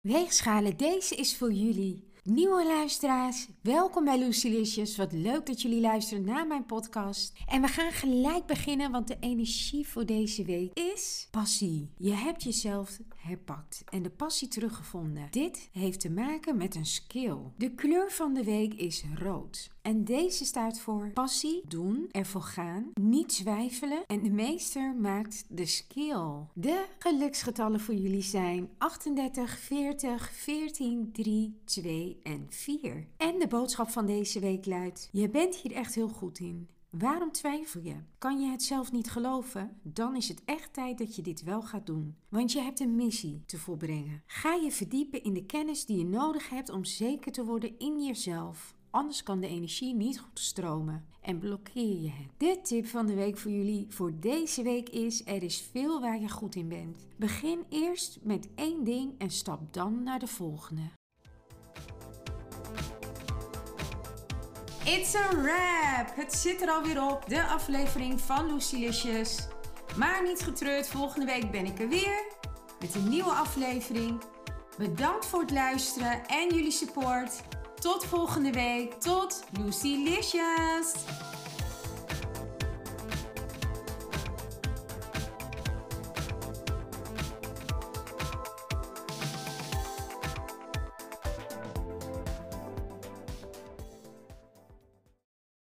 Weegschalen, deze is voor jullie. Nieuwe luisteraars, welkom bij Lucilicious. Wat leuk dat jullie luisteren naar mijn podcast. En we gaan gelijk beginnen, want de energie voor deze week is passie. Je hebt jezelf herpakt en de passie teruggevonden. Dit heeft te maken met een skill. De kleur van de week is rood. En deze staat voor passie, doen, ervoor gaan, niet twijfelen en de meester maakt de skill. De geluksgetallen voor jullie zijn 38, 40, 14, 3, 2 en 4. En de boodschap van deze week luidt: Je bent hier echt heel goed in. Waarom twijfel je? Kan je het zelf niet geloven? Dan is het echt tijd dat je dit wel gaat doen. Want je hebt een missie te volbrengen. Ga je verdiepen in de kennis die je nodig hebt om zeker te worden in jezelf. Anders kan de energie niet goed stromen en blokkeer je het. De tip van de week voor jullie voor deze week is: er is veel waar je goed in bent. Begin eerst met één ding en stap dan naar de volgende. It's a wrap! Het zit er alweer op, de aflevering van Lucilicious. Maar niet getreurd, volgende week ben ik er weer met een nieuwe aflevering. Bedankt voor het luisteren en jullie support. Tot volgende week. Tot Lucilicious!